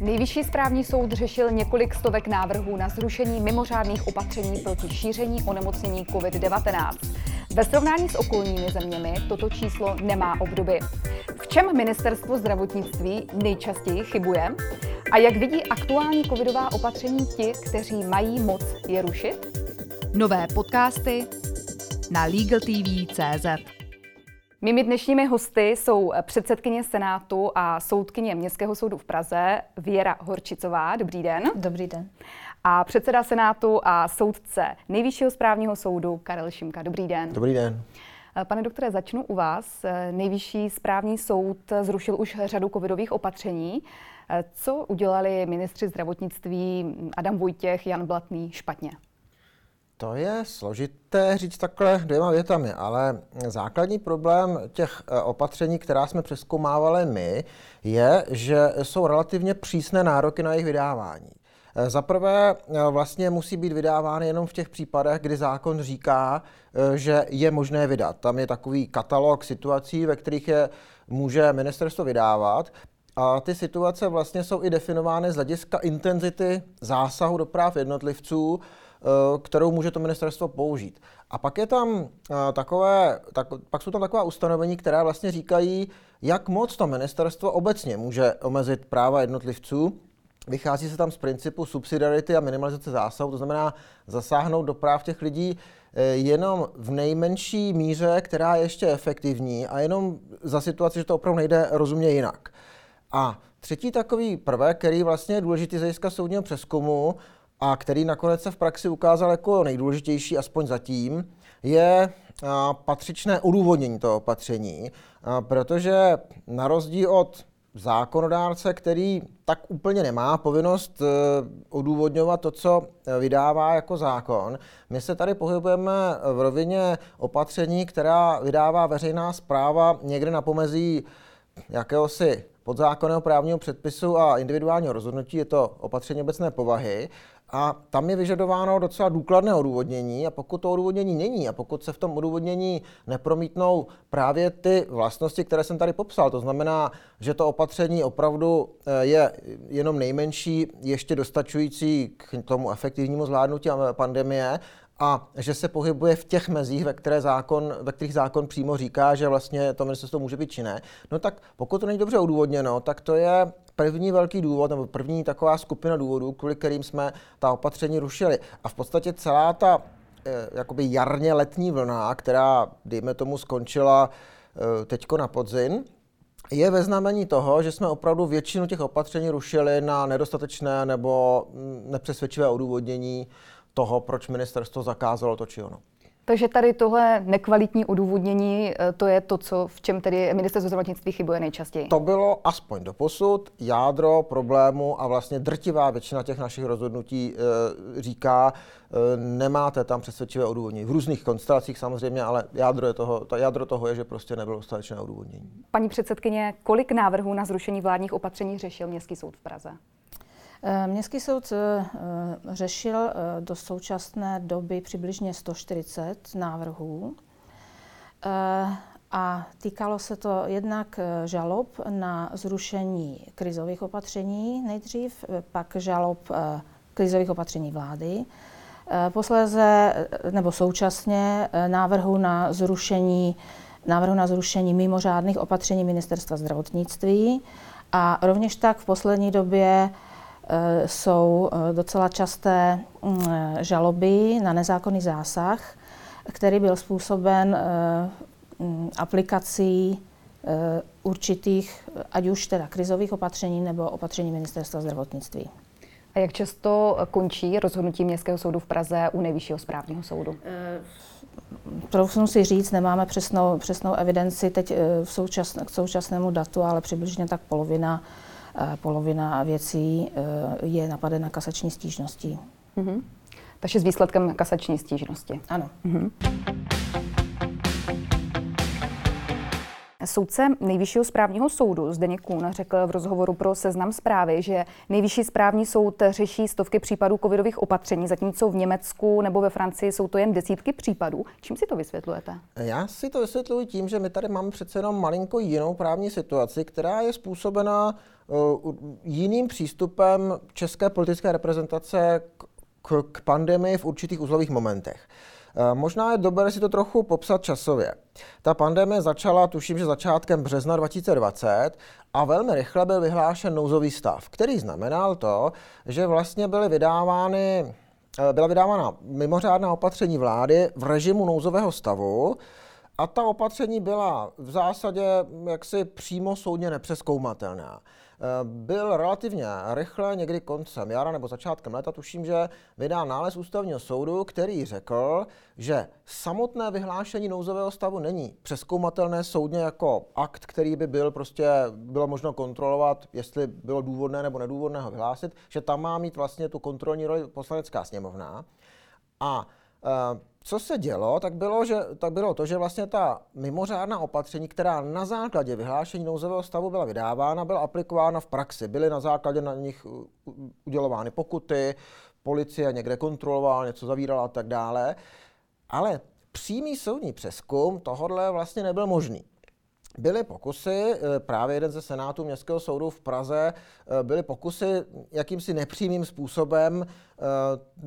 Nejvyšší správní soud řešil několik stovek návrhů na zrušení mimořádných opatření proti šíření onemocnění COVID-19. Ve srovnání s okolními zeměmi toto číslo nemá obdoby. V čem ministerstvo zdravotnictví nejčastěji chybuje? A jak vidí aktuální covidová opatření ti, kteří mají moc je rušit? Nové podcasty na LegalTV.cz Mými dnešními hosty jsou předsedkyně Senátu a soudkyně Městského soudu v Praze Věra Horčicová. Dobrý den. Dobrý den. A předseda Senátu a soudce Nejvyššího správního soudu Karel Šimka. Dobrý den. Dobrý den. Pane doktore, začnu u vás. Nejvyšší správní soud zrušil už řadu covidových opatření. Co udělali ministři zdravotnictví Adam Vojtěch, Jan Blatný špatně? To je složité říct takhle dvěma větami, ale základní problém těch eh, opatření, která jsme přeskoumávali my, je, že jsou relativně přísné nároky na jejich vydávání. Eh, za prvé eh, vlastně musí být vydávány jenom v těch případech, kdy zákon říká, že je možné vydat. Tam je takový katalog situací, ve kterých je může ministerstvo vydávat. A ty situace vlastně jsou i definovány z hlediska intenzity zásahu do práv jednotlivců, kterou může to ministerstvo použít. A pak je tam eh, takové, tak, pak jsou tam taková ustanovení, která vlastně říkají, jak moc to ministerstvo obecně může omezit práva jednotlivců. Vychází se tam z principu subsidiarity a minimalizace zásahu, to znamená zasáhnout do práv těch lidí eh, jenom v nejmenší míře, která je ještě efektivní a jenom za situaci, že to opravdu nejde rozumně jinak. A třetí takový prvek, který vlastně je důležitý z hlediska soudního přeskumu, a který nakonec se v praxi ukázal jako nejdůležitější, aspoň zatím, je patřičné odůvodnění toho opatření, protože na rozdíl od zákonodárce, který tak úplně nemá povinnost e, odůvodňovat to, co vydává jako zákon. My se tady pohybujeme v rovině opatření, která vydává veřejná zpráva někde na pomezí jakéhosi podzákonného právního předpisu a individuálního rozhodnutí. Je to opatření obecné povahy a tam je vyžadováno docela důkladné odůvodnění a pokud to odůvodnění není a pokud se v tom odůvodnění nepromítnou právě ty vlastnosti, které jsem tady popsal, to znamená, že to opatření opravdu eh, je jenom nejmenší, ještě dostačující k tomu efektivnímu zvládnutí pandemie a že se pohybuje v těch mezích, ve, které zákon, ve kterých zákon přímo říká, že vlastně to ministerstvo může být činné, no tak pokud to není dobře odůvodněno, tak to je první velký důvod, nebo první taková skupina důvodů, kvůli kterým jsme ta opatření rušili. A v podstatě celá ta eh, jakoby jarně letní vlna, která, dejme tomu, skončila eh, teďko na podzim, je ve znamení toho, že jsme opravdu většinu těch opatření rušili na nedostatečné nebo mm, nepřesvědčivé odůvodnění toho, proč ministerstvo zakázalo to či ono. Takže tady tohle nekvalitní odůvodnění, eh, to je to, co v čem tedy ministerstvo zdravotnictví chybuje nejčastěji. To bylo aspoň do posud jádro problému a vlastně drtivá většina těch našich rozhodnutí e, říká, e, nemáte tam přesvědčivé odůvodnění. V různých konstelacích samozřejmě, ale jádro, je toho, to jádro toho je, že prostě nebylo dostatečné odůvodnění. Paní předsedkyně, kolik návrhů na zrušení vládních opatření řešil Městský soud v Praze? Eh, Městský soud eh, řešil eh, do současné doby přibližně 140 návrhů. A týkalo se to jednak žalob na zrušení krizových opatření nejdřív, pak žalob krizových opatření vlády, posléze nebo současně návrhu na zrušení návrhu na zrušení mimořádných opatření Ministerstva zdravotnictví. A rovněž tak v poslední době jsou eh, docela časté mm, žaloby na nezákonný zásah, který byl způsoben eh, mm, aplikací určitých, ať už teda krizových opatření nebo opatření ministerstva zdravotnictví. A jak často končí rozhodnutí Městského soudu v Praze u Nejvyššího správního soudu? Troufnu si říct, nemáme přesnou, přesnou evidenci teď v současn, k současnému datu, ale přibližně tak polovina polovina věcí eh, je napadena kasační stížností. Mm-hmm. Takže s výsledkem kasační stížnosti. Ano. Mm-hmm. Soudce nejvyššího správního soudu Zdeněk Kůn řekl v rozhovoru pro seznam zprávy, že nejvyšší správní soud řeší stovky případů covidových opatření, zatímco v Německu nebo ve Francii jsou to jen desítky případů. Čím si to vysvětlujete? Já si to vysvětluji tím, že my tady máme přece jenom malinko jinou právní situaci, která je způsobena uh, jiným přístupem české politické reprezentace k, k pandemii v určitých uzlových momentech. Eh, možná je dobré si to trochu popsat časově. Ta pandemie začala, tuším, že začátkem března 2020 a velmi rychle byl vyhlášen nouzový stav, který znamenal to, že vlastně byly vydávány eh, byla vydávána mimořádná opatření vlády v režimu nouzového stavu a ta opatření byla v zásadě jaksi přímo soudně nepřeskoumatelná. Eh, byl relativně rychle, někdy koncem jara nebo začátkem léta, tuším, že vydal nález ústavního soudu, který řekl, že samotné vyhlášení nouzového stavu není přeskoumatelné soudně jako akt, který by byl prostě, bylo možno kontrolovat, jestli bylo důvodné nebo nedůvodné ho vyhlásit, že tam má mít vlastně tu kontrolní roli poslanecká sněmovna. A uh, co se dělo, tak bylo, že, tak bylo to, že vlastně ta mimořádná opatření, která na základě vyhlášení nouzového stavu byla vydávána, byla aplikována v praxi. Byly na základě na nich udělovány pokuty, policie někde kontrolovala, něco zavírala a tak dále. Ale přímý soudní přeskum tohodle vlastně nebyl možný. Byly pokusy, eh, právě jeden ze senátů Městského soudu v Praze, eh, byly pokusy jakýmsi nepřímým způsobem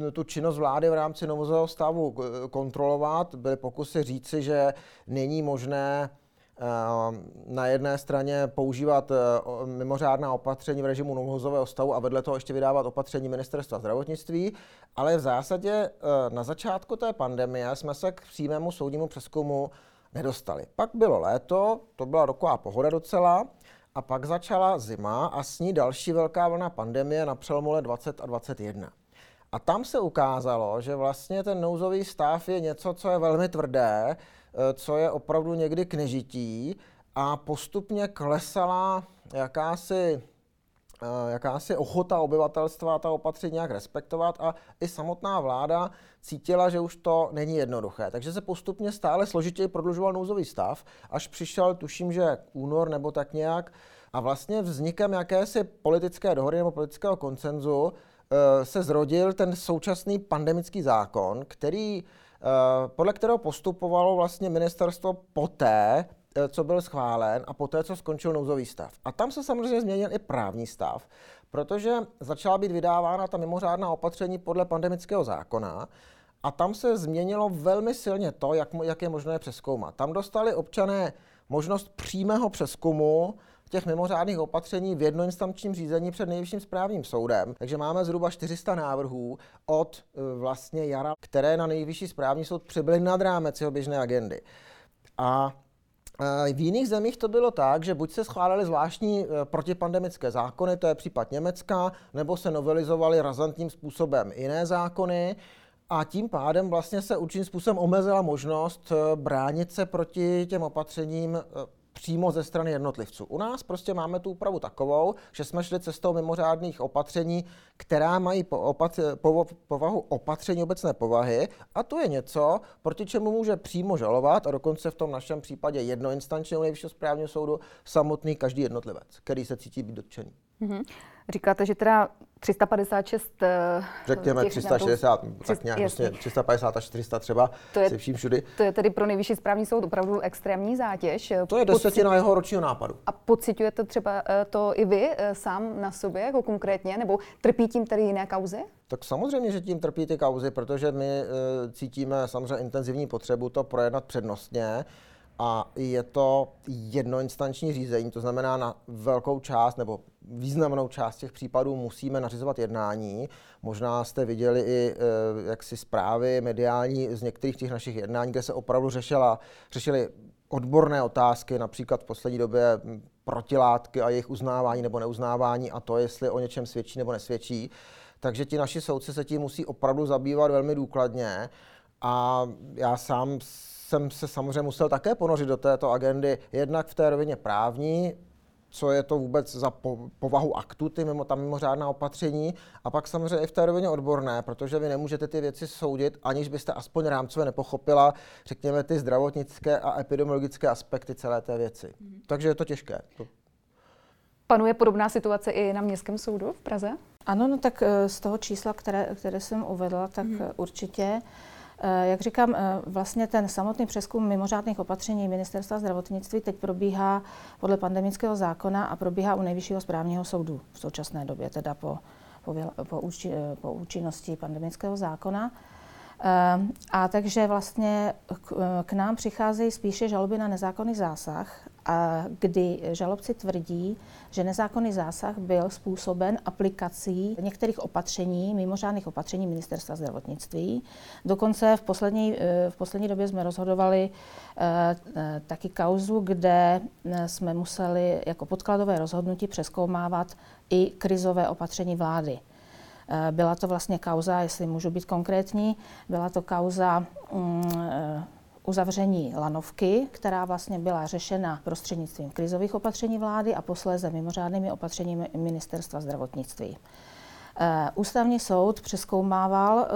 eh, tu činnost vlády v rámci nouzového stavu kontrolovat. Byly pokusy říci, že není možné na jedné straně používat mimořádná opatření v režimu nouzového stavu a vedle toho ještě vydávat opatření ministerstva zdravotnictví, ale v zásadě na začátku té pandemie jsme se k přímému soudnímu přeskumu nedostali. Pak bylo léto, to byla roková pohoda docela, a pak začala zima a s ní další velká vlna pandemie na přelomu let 20 a 21. A tam se ukázalo, že vlastně ten nouzový stav je něco, co je velmi tvrdé, eh, co je opravdu někdy knežití a postupně klesala jakási jakási ochota obyvatelstva ta opatření nějak respektovat a i samotná vláda cítila, že už to není jednoduché. Takže se postupně stále složitěji prodlužoval nouzový stav, až přišel, tuším, že únor nebo tak nějak, a vlastně vznikem jakési politické dohody nebo politického koncenzu eh, se zrodil ten současný pandemický zákon, který, eh, podle kterého postupovalo vlastně ministerstvo poté, Eh, co byl schválen a poté, co skončil nouzový stav. A tam se samozřejmě změnil i právní stav, protože začala být vydávána ta mimořádná opatření podle pandemického zákona a tam se změnilo velmi silně to, jak, jak je možné přeskoumat. Tam dostali občané možnost přímého přeskumu těch mimořádných opatření v jednoinstančním řízení před nejvyšším správním soudem. Takže máme zhruba 400 návrhů od eh, vlastně jara, které na nejvyšší správní soud přibyly nad rámec jeho běžné agendy. A v jiných zemích to bylo tak, že buď se schválily zvláštní e, protipandemické zákony, to je případ Německa, nebo se novelizovaly razantním způsobem jiné zákony, a tím pádem vlastně se určitým způsobem omezila možnost e, bránit se proti těm opatřením e, přímo ze strany jednotlivců. U nás prostě máme tu úpravu takovou, že jsme šli cestou mimořádných opatření, která mají po opat- po, povahu opatření obecné povahy a to je něco, proti čemu může přímo žalovat a dokonce v tom našem případě jednoinstančně u nejvyššího správního soudu samotný každý jednotlivec, který se cítí být dotčený. Mm-hmm. Říkáte, že teda 356... Eh, Řekněme 360, tak nějak vlastně 350 a 400 třeba, to je, vším všudy. To je tedy pro nejvyšší správní soud opravdu extrémní zátěž. To je desetina jeho ročního nápadu. A pocitujete třeba eh, to i vy eh, sám na sobě, jako konkrétně, nebo trpí tím tedy jiné kauzy? Tak samozřejmě, že tím trpí ty kauzy, protože my cítíme samozřejmě intenzivní potřebu to projednat přednostně a je to jednoinstanční řízení, to znamená na velkou část nebo významnou část těch případů musíme nařizovat jednání. Možná jste viděli i e, jaksi zprávy mediální z některých těch našich jednání, kde se opravdu řešila, řešily odborné otázky, například v poslední době protilátky a jejich uznávání nebo neuznávání a to, jestli o něčem svědčí nebo nesvědčí. Takže ti naši soudci se tím musí opravdu zabývat velmi důkladně. A já sám jsem se samozřejmě musel také ponořit do této agendy, jednak v té rovině právní, co je to vůbec za povahu aktu, ty mimo, ta mimořádná opatření, a pak samozřejmě i v té rovině odborné, protože vy nemůžete ty věci soudit, aniž byste aspoň rámcově nepochopila, řekněme, ty zdravotnické a epidemiologické aspekty celé té věci. Mm. Takže je to těžké. To... Panuje podobná situace i na Městském soudu v Praze? Ano, no tak eh, z toho čísla, které, které jsem uvedla, tak mm. určitě. Jak říkám, vlastně ten samotný přeskum mimořádných opatření Ministerstva zdravotnictví teď probíhá podle pandemického zákona a probíhá u Nejvyššího správního soudu v současné době, teda po, po, po, úči, po účinnosti pandemického zákona. A takže vlastně k, k nám přicházejí spíše žaloby na nezákonný zásah, kdy žalobci tvrdí, že nezákonný zásah byl způsoben aplikací některých opatření, mimořádných opatření Ministerstva zdravotnictví. Dokonce v poslední, eh, v poslední době jsme rozhodovali eh, eh, taky kauzu, kde jsme museli jako podkladové rozhodnutí přeskoumávat i krizové opatření vlády. Byla to vlastně kauza, jestli můžu být konkrétní, byla to kauza mm, uzavření lanovky, která vlastně byla řešena prostřednictvím krizových opatření vlády a posléze mimořádnými opatřeními ministerstva zdravotnictví. Eh, ústavní soud přeskoumával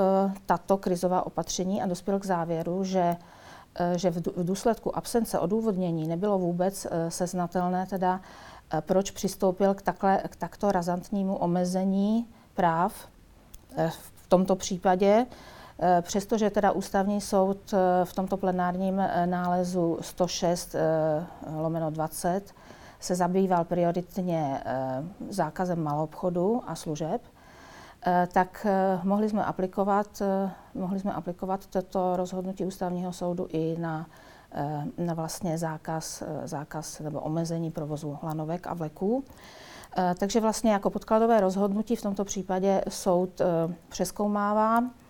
tato krizová opatření a dospěl k závěru, že že v důsledku absence odůvodnění nebylo vůbec seznatelné, teda proč přistoupil k, takhle, k takto razantnímu omezení práv eh, v tomto případě. Eh, přestože teda ústavní soud eh, v tomto plenárním nálezu 106 lomeno 20 se zabýval prioritně zákazem malobchodu a služeb, tak mohli jsme aplikovat, mohli jsme aplikovat toto rozhodnutí ústavního soudu i na, na vlastně zákaz, zákaz nebo omezení provozu lanovek a vleků. Eh, takže vlastně jako podkladové rozhodnutí v tomto případě soud eh, přeskoumává, eh,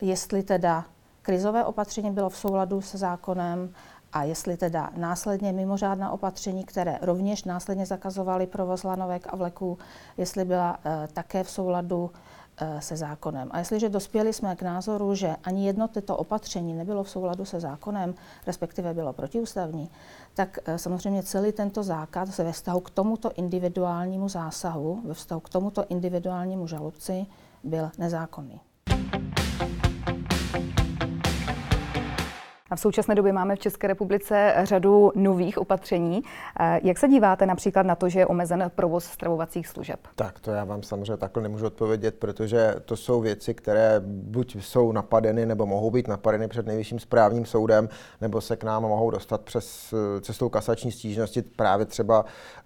jestli teda krizové opatření bylo v souladu se zákonem a jestli teda následně mimořádná opatření, které rovněž následně zakazovaly provoz lanovek a vleků, jestli byla také v souladu Eh, se zákonem. A jestliže dospěli jsme k názoru, že ani jedno tyto opatření nebylo v souladu se zákonem, respektive bylo protiústavní, tak eh, samozřejmě celý tento zákaz ve vztahu k tomuto individuálnímu zásahu, ve vztahu k tomuto individuálnímu žalobci byl nezákonný. V současné době máme v České republice řadu nových opatření. Eh, jak se díváte například na to, že je omezen provoz stravovacích služeb? Tak to já vám samozřejmě takhle nemůžu odpovědět, protože to jsou věci, které buď jsou napadeny nebo mohou být napadeny před nejvyšším správním soudem, nebo se k nám mohou dostat přes eh, cestou kasační stížnosti právě třeba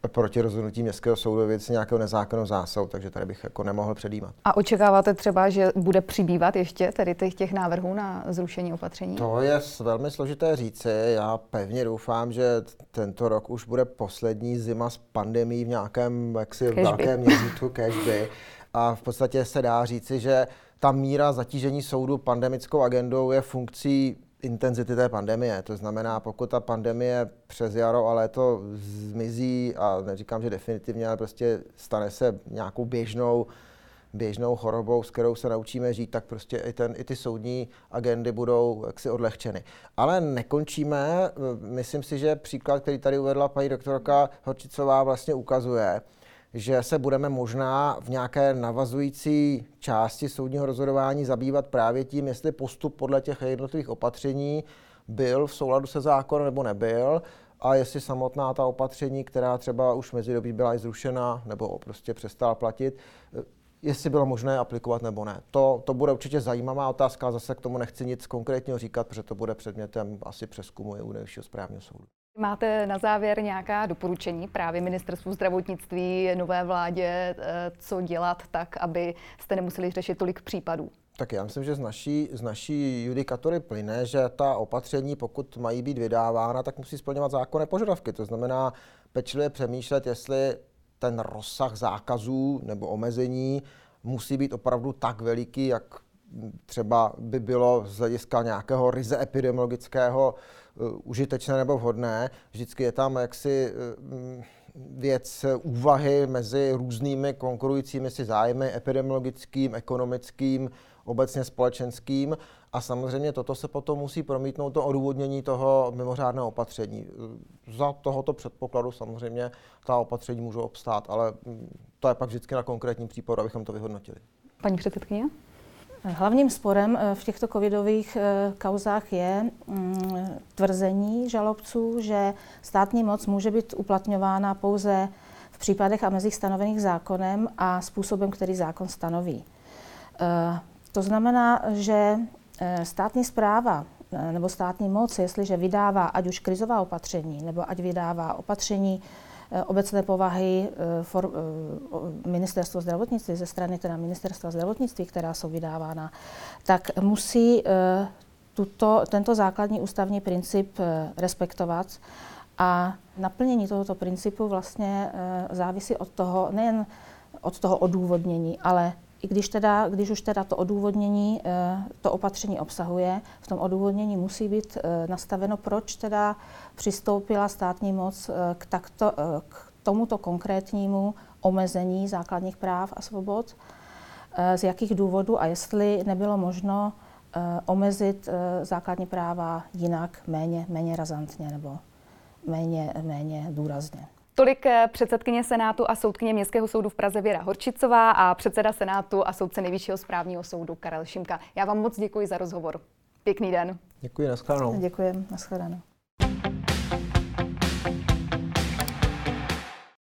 proti rozhodnutí městského soudu věci nějakého nezákonného zásahu, takže tady bych jako nemohl předjímat. A očekáváte třeba, že bude přibývat ještě tedy těch, těch návrhů na zrušení opatření? To je velmi složité říci. Já pevně doufám, že tento rok už bude poslední zima s pandemí v nějakém jaksi velkém měřítku cashby. A v podstatě se dá říci, že ta míra zatížení soudu pandemickou agendou je funkcí intenzity té pandemie. To znamená, pokud ta pandemie přes jaro a léto zmizí, a neříkám, že definitivně, ale prostě stane se nějakou běžnou běžnou chorobou, s kterou se naučíme žít, tak prostě i, ten, i ty soudní agendy budou jaksi odlehčeny. Ale nekončíme. Myslím si, že příklad, který tady uvedla paní doktorka Horčicová, vlastně ukazuje, že se budeme možná v nějaké navazující části soudního rozhodování zabývat právě tím, jestli postup podle těch jednotlivých opatření byl v souladu se zákonem nebo nebyl a jestli samotná ta opatření, která třeba už mezi dobí byla i zrušena nebo prostě přestala platit, jestli bylo možné aplikovat nebo ne. To, to bude určitě zajímavá otázka, zase k tomu nechci nic konkrétního říkat, protože to bude předmětem asi přeskumu i u nejvyššího správního soudu. Máte na závěr nějaká doporučení právě ministerstvu zdravotnictví, nové vládě, eh, co dělat tak, aby jste nemuseli řešit tolik případů? Tak já myslím, že z naší, z naší judikatury plyne, že ta opatření, pokud mají být vydávána, tak musí splňovat zákonné požadavky. To znamená pečlivě přemýšlet, jestli ten rozsah zákazů nebo omezení musí být opravdu tak veliký, jak třeba by bylo z hlediska nějakého ryze epidemiologického uh, užitečné nebo vhodné. Vždycky je tam jaksi uh, věc úvahy mezi různými konkurujícími si zájmy epidemiologickým, ekonomickým, obecně společenským a samozřejmě toto se potom musí promítnout to odůvodnění toho mimořádného opatření. Za tohoto předpokladu samozřejmě ta opatření můžou obstát, ale to je pak vždycky na konkrétním případu, abychom to vyhodnotili. Paní předsedkyně? Hlavním sporem eh, v těchto covidových eh, kauzách je mm, tvrzení žalobců, že státní moc může být uplatňována pouze v případech a mezích stanovených zákonem a způsobem, který zákon stanoví. Eh, to znamená, že státní zpráva nebo státní moc, jestliže vydává ať už krizová opatření, nebo ať vydává opatření Eh, obecné povahy eh, for, eh, ministerstvo zdravotnictví, ze strany teda ministerstva zdravotnictví, která jsou vydávána, tak musí tuto, tento základní ústavní princip respektovat. A naplnění tohoto principu vlastně závisí od toho, nejen od toho odůvodnění, ale i když, teda, když už teda to odůvodnění, eh, to opatření obsahuje, v tom odůvodnění musí být eh, nastaveno, proč teda přistoupila státní moc eh, k, takto, k tomuto konkrétnímu omezení základních práv a svobod, z jakých důvodů a jestli nebylo možno omezit základní práva jinak, méně, méně razantně nebo méně, méně důrazně. Tolik eh, předsedkyně Senátu a soudkyně Městského soudu v Praze Věra Horčicová a předseda Senátu a soudce Nejvyššího správního soudu Karel Šimka. Já vám moc děkuji za rozhovor. Pěkný den. Děkuji, nashledanou. Děkuji, nashledanou.